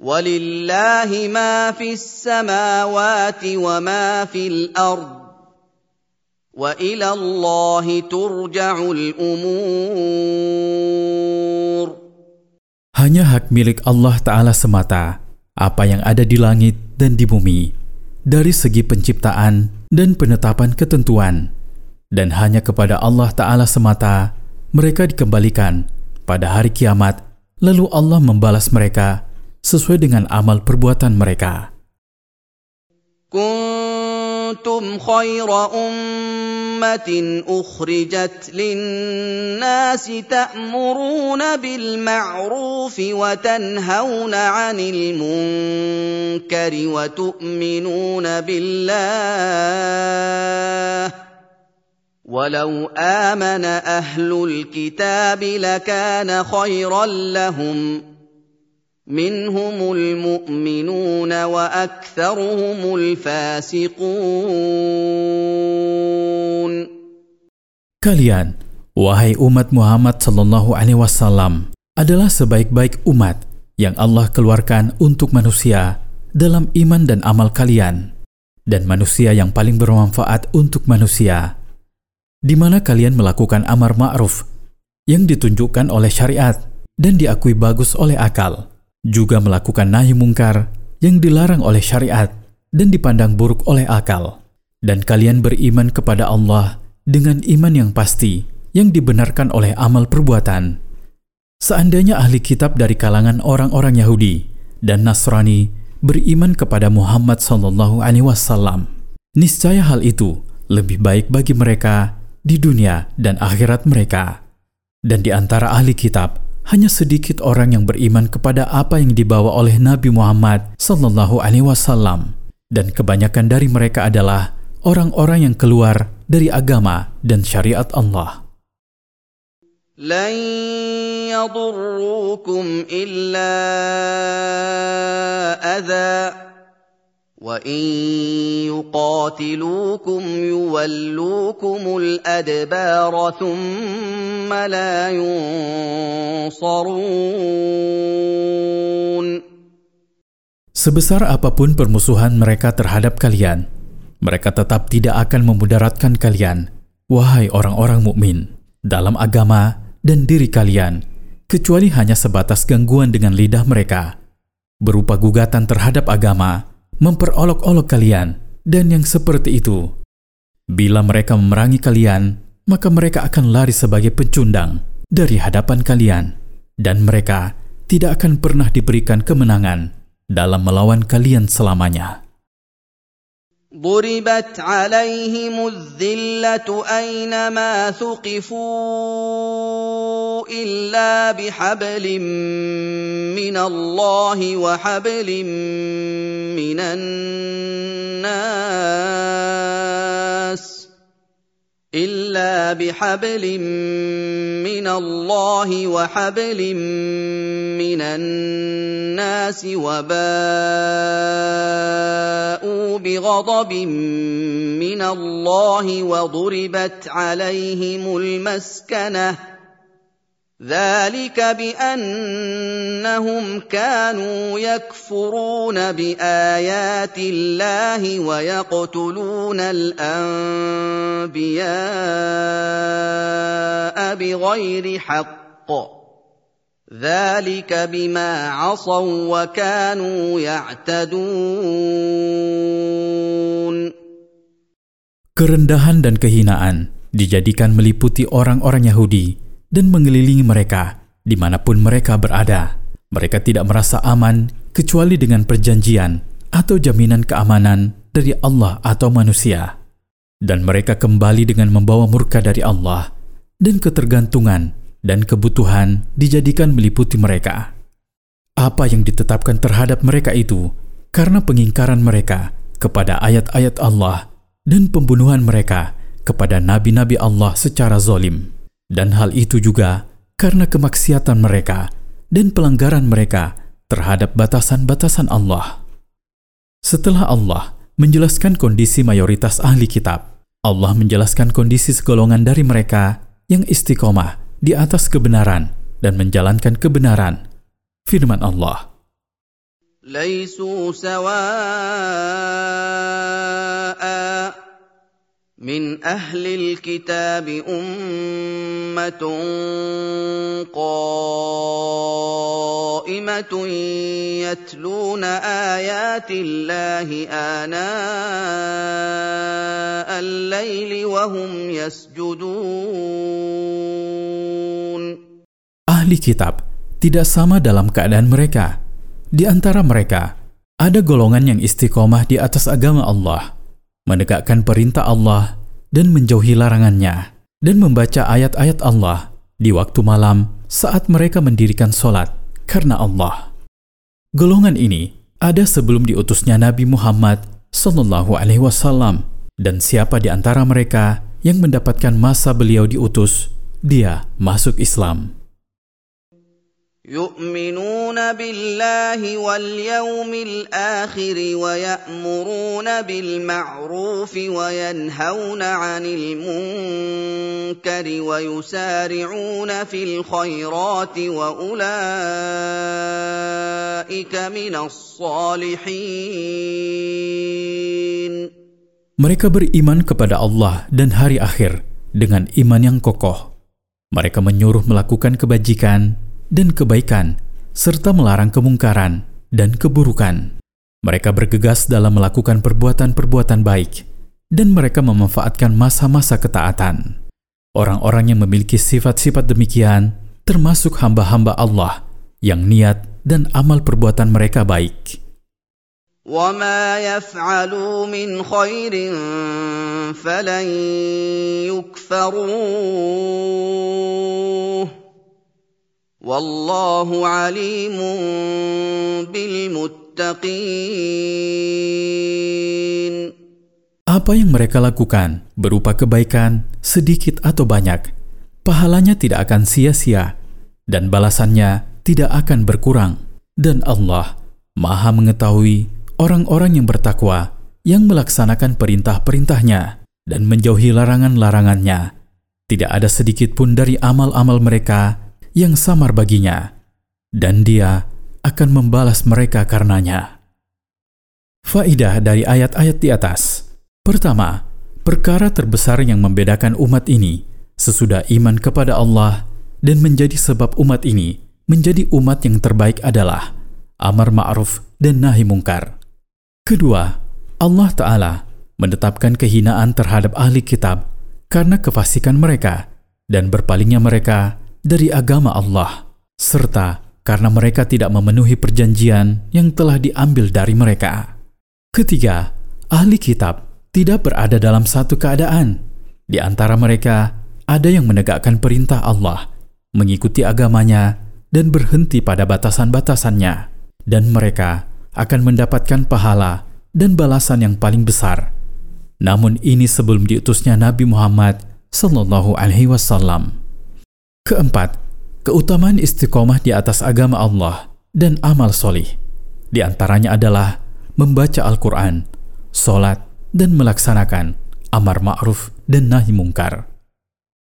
ولله ما في السماوات وما في الارض والى الله ترجع الامور Hanya hak milik Allah Ta'ala semata, apa yang ada di langit dan di bumi, dari segi penciptaan dan penetapan ketentuan. Dan hanya kepada Allah Ta'ala semata, mereka dikembalikan pada hari kiamat, lalu Allah membalas mereka sesuai dengan amal perbuatan mereka. كنتم خير أمة أخرجت للناس تأمرون بالمعروف وتنهون عن المنكر وتؤمنون بالله ولو آمن أهل الكتاب لكان خيرا لهم منهم المؤمنون واكثرهم الفاسقون Kalian, wahai umat Muhammad sallallahu alaihi wasallam, adalah sebaik-baik umat yang Allah keluarkan untuk manusia dalam iman dan amal kalian, dan manusia yang paling bermanfaat untuk manusia, di mana kalian melakukan amar ma'ruf yang ditunjukkan oleh syariat dan diakui bagus oleh akal, juga melakukan nahi mungkar yang dilarang oleh syariat dan dipandang buruk oleh akal, dan kalian beriman kepada Allah dengan iman yang pasti yang dibenarkan oleh amal perbuatan. Seandainya ahli kitab dari kalangan orang-orang Yahudi dan Nasrani beriman kepada Muhammad sallallahu alaihi wasallam, niscaya hal itu lebih baik bagi mereka di dunia dan akhirat mereka. Dan di antara ahli kitab, hanya sedikit orang yang beriman kepada apa yang dibawa oleh Nabi Muhammad sallallahu alaihi wasallam dan kebanyakan dari mereka adalah orang-orang yang keluar dari agama dan syariat Allah. لن يضروكم الا اذى وان يقاتلوكم يولوكم الادبار ثم لا ينصرون Sebesar apapun permusuhan mereka terhadap kalian, mereka tetap tidak akan memudaratkan kalian, wahai orang-orang mukmin, dalam agama dan diri kalian, kecuali hanya sebatas gangguan dengan lidah mereka, berupa gugatan terhadap agama, memperolok-olok kalian, dan yang seperti itu. Bila mereka memerangi kalian, maka mereka akan lari sebagai pecundang dari hadapan kalian, dan mereka tidak akan pernah diberikan kemenangan dalam melawan kalian selamanya. ضربت عليهم الذله اينما ثقفوا الا بحبل من الله وحبل من الناس إلا بحبل من الله وحبل من الناس وباءوا بغضب من الله وضربت عليهم المسكنة ذلك بانهم كانوا يكفرون بايات الله ويقتلون الانبياء بغير حق ذلك بما عصوا وكانوا يعتدون Kerendahan dan kehinaan dijadikan meliputi orang-orang Yahudi dan mengelilingi mereka di mana pun mereka berada. Mereka tidak merasa aman kecuali dengan perjanjian atau jaminan keamanan dari Allah atau manusia. Dan mereka kembali dengan membawa murka dari Allah dan ketergantungan dan kebutuhan dijadikan meliputi mereka. Apa yang ditetapkan terhadap mereka itu karena pengingkaran mereka kepada ayat-ayat Allah dan pembunuhan mereka kepada nabi-nabi Allah secara zolim. Dan hal itu juga karena kemaksiatan mereka dan pelanggaran mereka terhadap batasan-batasan Allah. Setelah Allah menjelaskan kondisi mayoritas ahli kitab, Allah menjelaskan kondisi segolongan dari mereka yang istiqomah di atas kebenaran dan menjalankan kebenaran. Firman Allah, ليسوا سواء من اهل الكتاب امه قائمه يتلون ايات الله اناء الليل وهم يسجدون Ahli kitab tidak sama dalam keadaan mereka. Di antara mereka, ada golongan yang istiqomah di atas agama Allah, menegakkan perintah Allah dan menjauhi larangannya, dan membaca ayat-ayat Allah di waktu malam saat mereka mendirikan solat karena Allah. Golongan ini ada sebelum diutusnya Nabi Muhammad Sallallahu Alaihi Wasallam, dan siapa di antara mereka yang mendapatkan masa beliau diutus, dia masuk Islam. يؤمنون بالله واليوم الاخر ويامرون بالمعروف وينهون عن المنكر ويسارعون في الخيرات واولئك من الصالحين Mereka beriman kepada Allah dan hari akhir dengan iman yang kokoh. Mereka menyuruh melakukan kebajikan dan kebaikan, serta melarang kemungkaran dan keburukan. Mereka bergegas dalam melakukan perbuatan-perbuatan baik, dan mereka memanfaatkan masa-masa ketaatan. Orang-orang yang memiliki sifat-sifat demikian termasuk hamba-hamba Allah yang niat dan amal perbuatan mereka baik. وما يفعلوا من خير فلن يكفروه Wallahu bil. Apa yang mereka lakukan berupa kebaikan sedikit atau banyak, pahalanya tidak akan sia-sia dan balasannya tidak akan berkurang. Dan Allah Maha mengetahui orang-orang yang bertakwa yang melaksanakan perintah-perintahnya dan menjauhi larangan-larangannya. Tidak ada sedikit pun dari amal-amal mereka yang samar baginya, dan dia akan membalas mereka karenanya. Faidah dari ayat-ayat di atas. Pertama, perkara terbesar yang membedakan umat ini sesudah iman kepada Allah dan menjadi sebab umat ini menjadi umat yang terbaik adalah amar ma'ruf dan nahi mungkar. Kedua, Allah Ta'ala menetapkan kehinaan terhadap ahli kitab karena kefasikan mereka dan berpalingnya mereka dari agama Allah, serta karena mereka tidak memenuhi perjanjian yang telah diambil dari mereka. Ketiga, ahli kitab tidak berada dalam satu keadaan. Di antara mereka, ada yang menegakkan perintah Allah, mengikuti agamanya, dan berhenti pada batasan-batasannya, dan mereka akan mendapatkan pahala dan balasan yang paling besar. Namun ini sebelum diutusnya Nabi Muhammad Sallallahu Alaihi Wasallam. Keempat, keutamaan istiqomah di atas agama Allah dan amal solih. Di antaranya adalah membaca Al-Quran, solat, dan melaksanakan amar ma'ruf dan nahi mungkar.